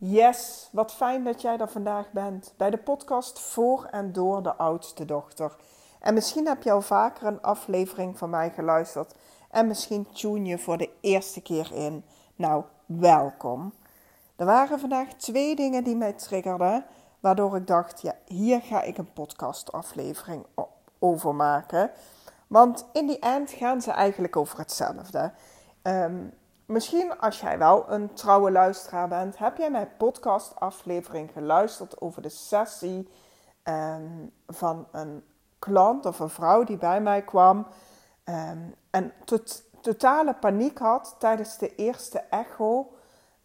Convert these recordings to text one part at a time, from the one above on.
Yes, wat fijn dat jij er vandaag bent bij de podcast voor en door de oudste dochter. En misschien heb je al vaker een aflevering van mij geluisterd en misschien tune je voor de eerste keer in. Nou, welkom. Er waren vandaag twee dingen die mij triggerden, waardoor ik dacht, ja, hier ga ik een podcastaflevering over maken. Want in die end gaan ze eigenlijk over hetzelfde. Um, Misschien als jij wel een trouwe luisteraar bent, heb jij mijn podcastaflevering geluisterd over de sessie ehm, van een klant of een vrouw die bij mij kwam ehm, en tot, totale paniek had tijdens de eerste echo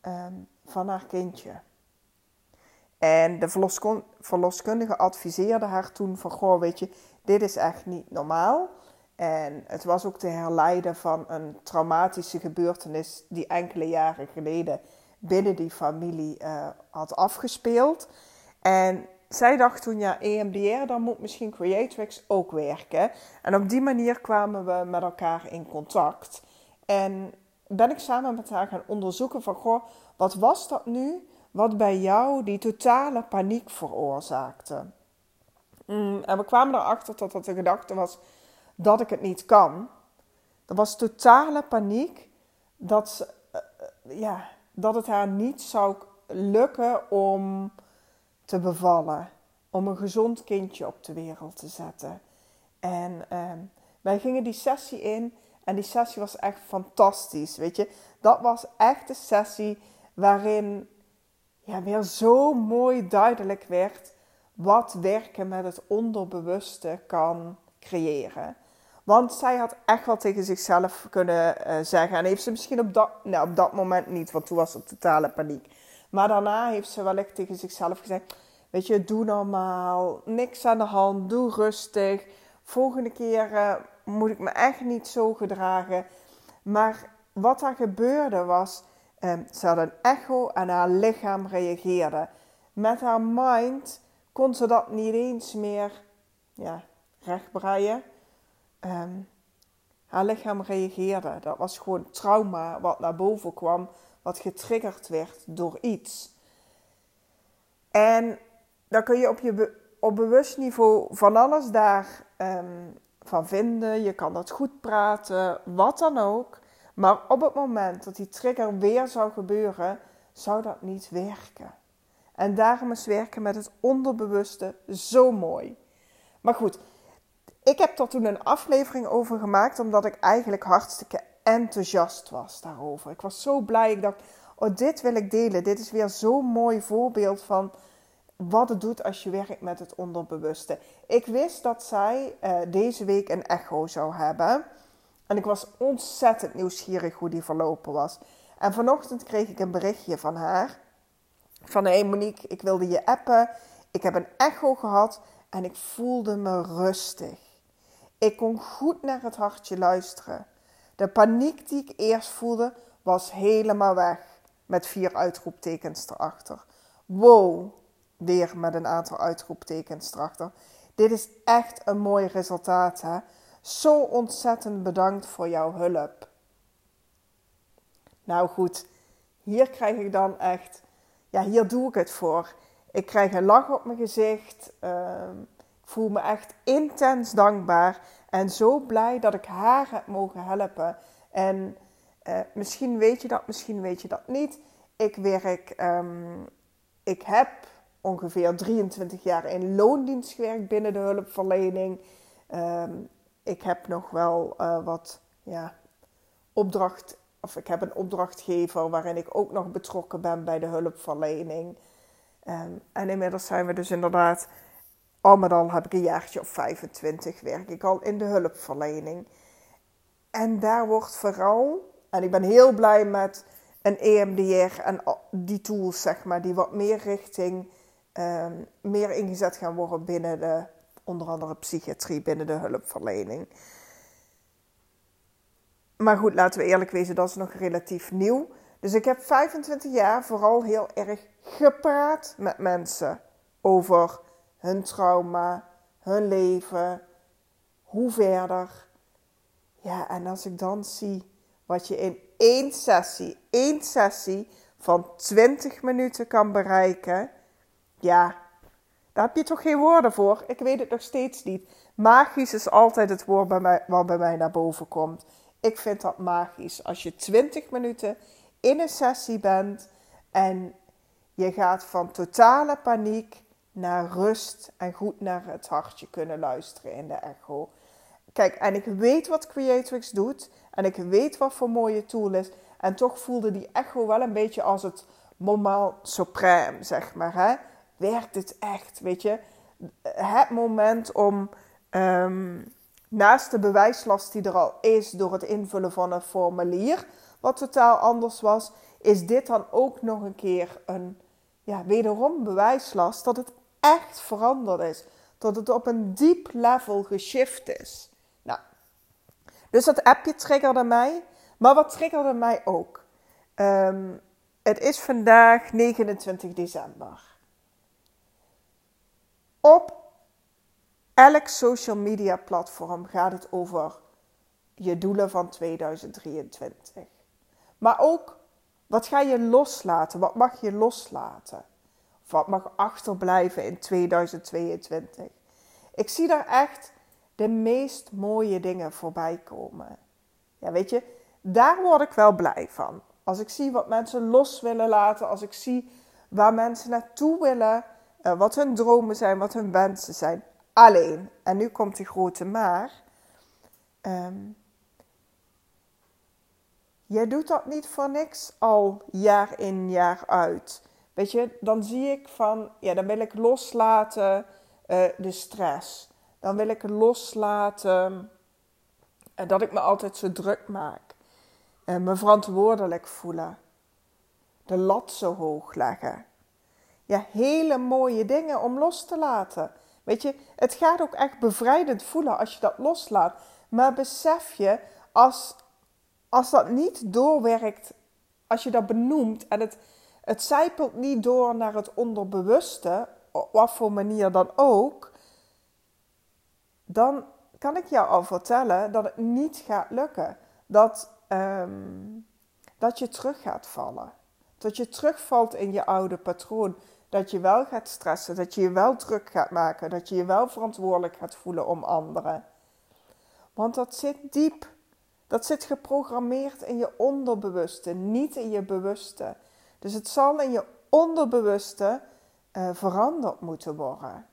ehm, van haar kindje. En de verloskundige adviseerde haar toen van, goh, weet je, dit is echt niet normaal. En het was ook te herleiden van een traumatische gebeurtenis die enkele jaren geleden binnen die familie uh, had afgespeeld. En zij dacht toen, ja, EMDR, dan moet misschien Creatrix ook werken. En op die manier kwamen we met elkaar in contact. En ben ik samen met haar gaan onderzoeken van, goh, wat was dat nu wat bij jou die totale paniek veroorzaakte? Mm, en we kwamen erachter dat dat de gedachte was dat ik het niet kan. Er was totale paniek dat, eh, ja, dat het haar niet zou lukken om te bevallen. Om een gezond kindje op de wereld te zetten. En ehm, wij gingen die sessie in en die sessie was echt fantastisch. Weet je, dat was echt de sessie waarin ja, weer zo mooi duidelijk werd wat werken met het onderbewuste kan creëren. Want zij had echt wel tegen zichzelf kunnen uh, zeggen. En heeft ze misschien op dat, nou, op dat moment niet, want toen was het totale paniek. Maar daarna heeft ze wellicht tegen zichzelf gezegd: Weet je, doe normaal, niks aan de hand, doe rustig. Volgende keer uh, moet ik me echt niet zo gedragen. Maar wat er gebeurde was, um, ze had een echo en haar lichaam reageerde. Met haar mind kon ze dat niet eens meer ja, rechtbreien. Um, haar lichaam reageerde. Dat was gewoon trauma wat naar boven kwam, wat getriggerd werd door iets. En dan kun je op, je op bewust niveau van alles daar um, van vinden. Je kan dat goed praten, wat dan ook. Maar op het moment dat die trigger weer zou gebeuren, zou dat niet werken. En daarom is werken met het onderbewuste zo mooi. Maar goed, ik heb er toen een aflevering over gemaakt, omdat ik eigenlijk hartstikke enthousiast was daarover. Ik was zo blij. Ik dacht, oh, dit wil ik delen. Dit is weer zo'n mooi voorbeeld van wat het doet als je werkt met het onderbewuste. Ik wist dat zij uh, deze week een echo zou hebben. En ik was ontzettend nieuwsgierig hoe die verlopen was. En vanochtend kreeg ik een berichtje van haar. Van, hé Monique, ik wilde je appen. Ik heb een echo gehad en ik voelde me rustig. Ik kon goed naar het hartje luisteren. De paniek die ik eerst voelde was helemaal weg. Met vier uitroeptekens erachter. Wow, weer met een aantal uitroeptekens erachter. Dit is echt een mooi resultaat, hè? Zo ontzettend bedankt voor jouw hulp. Nou goed, hier krijg ik dan echt, ja, hier doe ik het voor. Ik krijg een lach op mijn gezicht. Ehm, voel me echt intens dankbaar en zo blij dat ik haar heb mogen helpen. En uh, misschien weet je dat, misschien weet je dat niet. Ik werk, um, ik heb ongeveer 23 jaar in loondienst gewerkt binnen de hulpverlening. Um, ik heb nog wel uh, wat ja, opdracht, of ik heb een opdrachtgever waarin ik ook nog betrokken ben bij de hulpverlening. Um, en inmiddels zijn we dus inderdaad al met al heb ik een jaartje of 25 werk ik al in de hulpverlening. En daar wordt vooral, en ik ben heel blij met een EMDR en die tools, zeg maar, die wat meer richting, um, meer ingezet gaan worden binnen de, onder andere psychiatrie, binnen de hulpverlening. Maar goed, laten we eerlijk wezen, dat is nog relatief nieuw. Dus ik heb 25 jaar vooral heel erg gepraat met mensen over hun trauma, hun leven, hoe verder. Ja, en als ik dan zie wat je in één sessie, één sessie van 20 minuten kan bereiken, ja, daar heb je toch geen woorden voor. Ik weet het nog steeds niet. Magisch is altijd het woord bij mij, wat bij mij naar boven komt. Ik vind dat magisch. Als je 20 minuten in een sessie bent en je gaat van totale paniek naar rust en goed naar het hartje kunnen luisteren in de echo. Kijk, en ik weet wat Creatrix doet en ik weet wat voor mooie tool is. En toch voelde die echo wel een beetje als het moment supreme, zeg maar. Hè? Werkt het echt, weet je? Het moment om ehm, naast de bewijslast die er al is door het invullen van een formulier, wat totaal anders was, is dit dan ook nog een keer een, ja, wederom bewijslast dat het echt veranderd is. Dat het op een diep level geshift is. Nou, dus dat appje triggerde mij. Maar wat triggerde mij ook? Um, het is vandaag 29 december. Op elk social media platform gaat het over je doelen van 2023. Maar ook wat ga je loslaten? Wat mag je loslaten? Wat mag achterblijven in 2022? Ik zie daar echt de meest mooie dingen voorbij komen. Ja, weet je, daar word ik wel blij van. Als ik zie wat mensen los willen laten, als ik zie waar mensen naartoe willen, uh, wat hun dromen zijn, wat hun wensen zijn. Alleen, en nu komt de grote maar. Um, jij doet dat niet voor niks al jaar in jaar uit. Weet je, dan zie ik van, ja, dan wil ik loslaten uh, de stress. Dan wil ik loslaten uh, dat ik me altijd zo druk maak. Uh, me verantwoordelijk voelen. De lat zo hoog leggen. Ja, hele mooie dingen om los te laten. Weet je, het gaat ook echt bevrijdend voelen als je dat loslaat. Maar besef je, als, als dat niet doorwerkt, als je dat benoemt en het, het zijpelt niet door naar het onderbewuste, op wat voor manier dan ook, dan kan ik jou al vertellen dat het niet gaat lukken. Dat, um, dat je terug gaat vallen. Dat je terugvalt in je oude patroon. Dat je wel gaat stressen, dat je je wel druk gaat maken, dat je je wel verantwoordelijk gaat voelen om anderen. Want dat zit diep. Dat zit geprogrammeerd in je onderbewuste, niet in je bewuste. Dus het zal in je onderbewuste uh, veranderd moeten worden.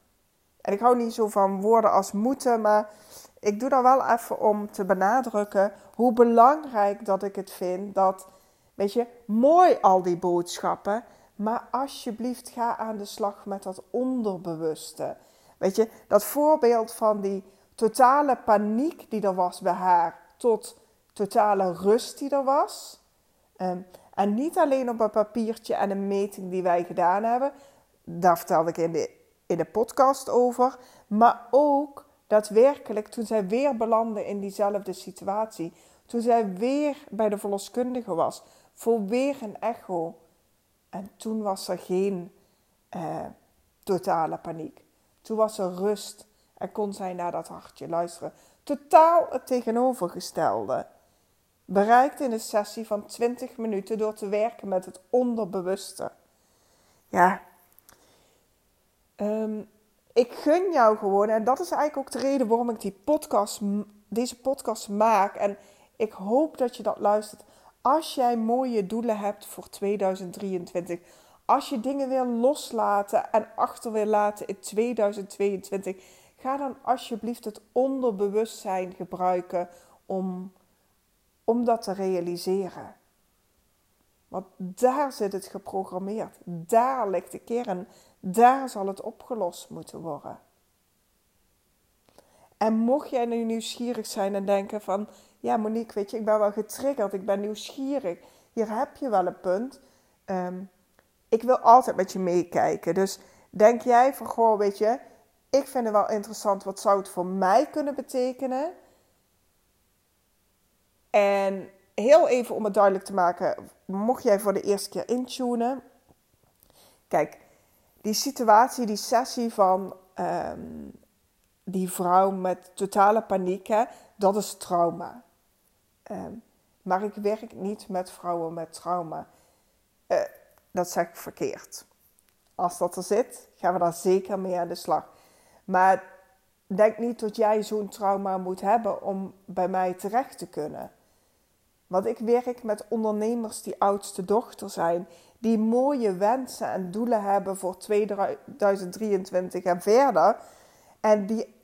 En ik hou niet zo van woorden als moeten, maar ik doe dat wel even om te benadrukken hoe belangrijk dat ik het vind dat, weet je, mooi al die boodschappen, maar alsjeblieft ga aan de slag met dat onderbewuste. Weet je, dat voorbeeld van die totale paniek die er was bij haar tot totale rust die er was. Um, en niet alleen op een papiertje en een meting die wij gedaan hebben. Daar vertelde ik in de, in de podcast over. Maar ook daadwerkelijk toen zij weer belandde in diezelfde situatie. Toen zij weer bij de verloskundige was. Voor weer een echo. En toen was er geen eh, totale paniek. Toen was er rust en kon zij naar dat hartje luisteren. Totaal het tegenovergestelde. Bereikt in een sessie van 20 minuten door te werken met het onderbewuste. Ja, um, ik gun jou gewoon, en dat is eigenlijk ook de reden waarom ik die podcast, deze podcast maak. En ik hoop dat je dat luistert. Als jij mooie doelen hebt voor 2023, als je dingen wil loslaten en achter wil laten in 2022, ga dan alsjeblieft het onderbewustzijn gebruiken om, om dat te realiseren. Want daar zit het geprogrammeerd. Daar ligt de kern. Daar zal het opgelost moeten worden. En mocht jij nu nieuwsgierig zijn en denken van... Ja, Monique, weet je, ik ben wel getriggerd. Ik ben nieuwsgierig. Hier heb je wel een punt. Um, ik wil altijd met je meekijken. Dus denk jij van, goh, weet je... Ik vind het wel interessant. Wat zou het voor mij kunnen betekenen? En heel even om het duidelijk te maken, mocht jij voor de eerste keer intunen. Kijk, die situatie, die sessie van um, die vrouw met totale paniek, hè, dat is trauma. Um, maar ik werk niet met vrouwen met trauma. Uh, dat zeg ik verkeerd. Als dat er zit, gaan we daar zeker mee aan de slag. Maar denk niet dat jij zo'n trauma moet hebben om bij mij terecht te kunnen. Want ik werk met ondernemers die oudste dochter zijn, die mooie wensen en doelen hebben voor 2023 en verder. En die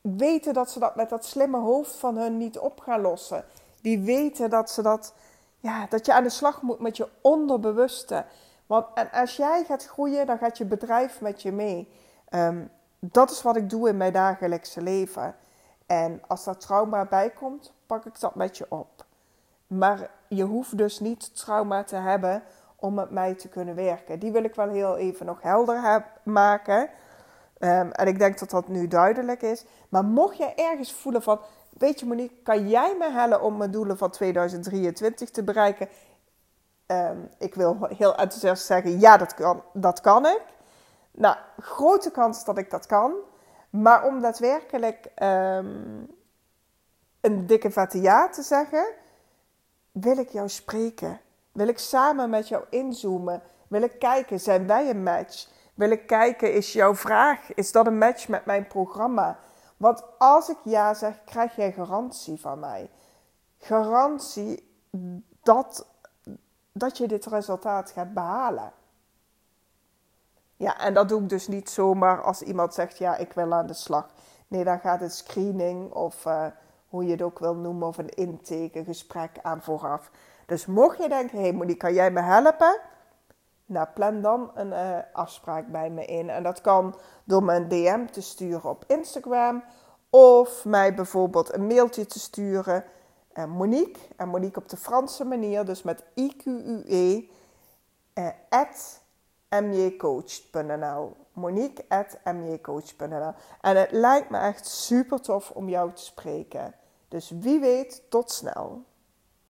weten dat ze dat met dat slimme hoofd van hun niet op gaan lossen. Die weten dat ze dat, ja, dat je aan de slag moet met je onderbewuste. Want en als jij gaat groeien, dan gaat je bedrijf met je mee. Ehm, dat is wat ik doe in mijn dagelijkse leven. En als daar trauma bij komt, pak ik dat met je op. Maar je hoeft dus niet trauma te hebben om met mij te kunnen werken. Die wil ik wel heel even nog helder maken. Ehm, en ik denk dat dat nu duidelijk is. Maar mocht je ergens voelen van, weet je Monique, kan jij me helpen om mijn doelen van 2023 te bereiken? Ehm, ik wil heel enthousiast zeggen, ja, dat kan, dat kan ik. Nou, grote kans dat ik dat kan. Maar om daadwerkelijk um, een dikke vette ja te zeggen, wil ik jou spreken. Wil ik samen met jou inzoomen? Wil ik kijken, zijn wij een match? Wil ik kijken, is jouw vraag, is dat een match met mijn programma? Want als ik ja zeg, krijg jij garantie van mij. Garantie dat, dat je dit resultaat gaat behalen. Ja, en dat doe ik dus niet zomaar als iemand zegt, ja, ik wil aan de slag. Nee, dan gaat het screening of uh, hoe je het ook wil noemen, of een intake, gesprek aan vooraf. Dus mocht je denken, hé hey Monique, kan jij me helpen? Nou, plan dan een uh, afspraak bij me in. En dat kan door me een DM te sturen op Instagram. Of mij bijvoorbeeld een mailtje te sturen. Monique, en Monique op de Franse manier, dus met IQUE, uh, at mjcoach.nl. Monique at mjcoach.nl. En het lijkt me echt super tof om jou te spreken. Dus wie weet, tot snel.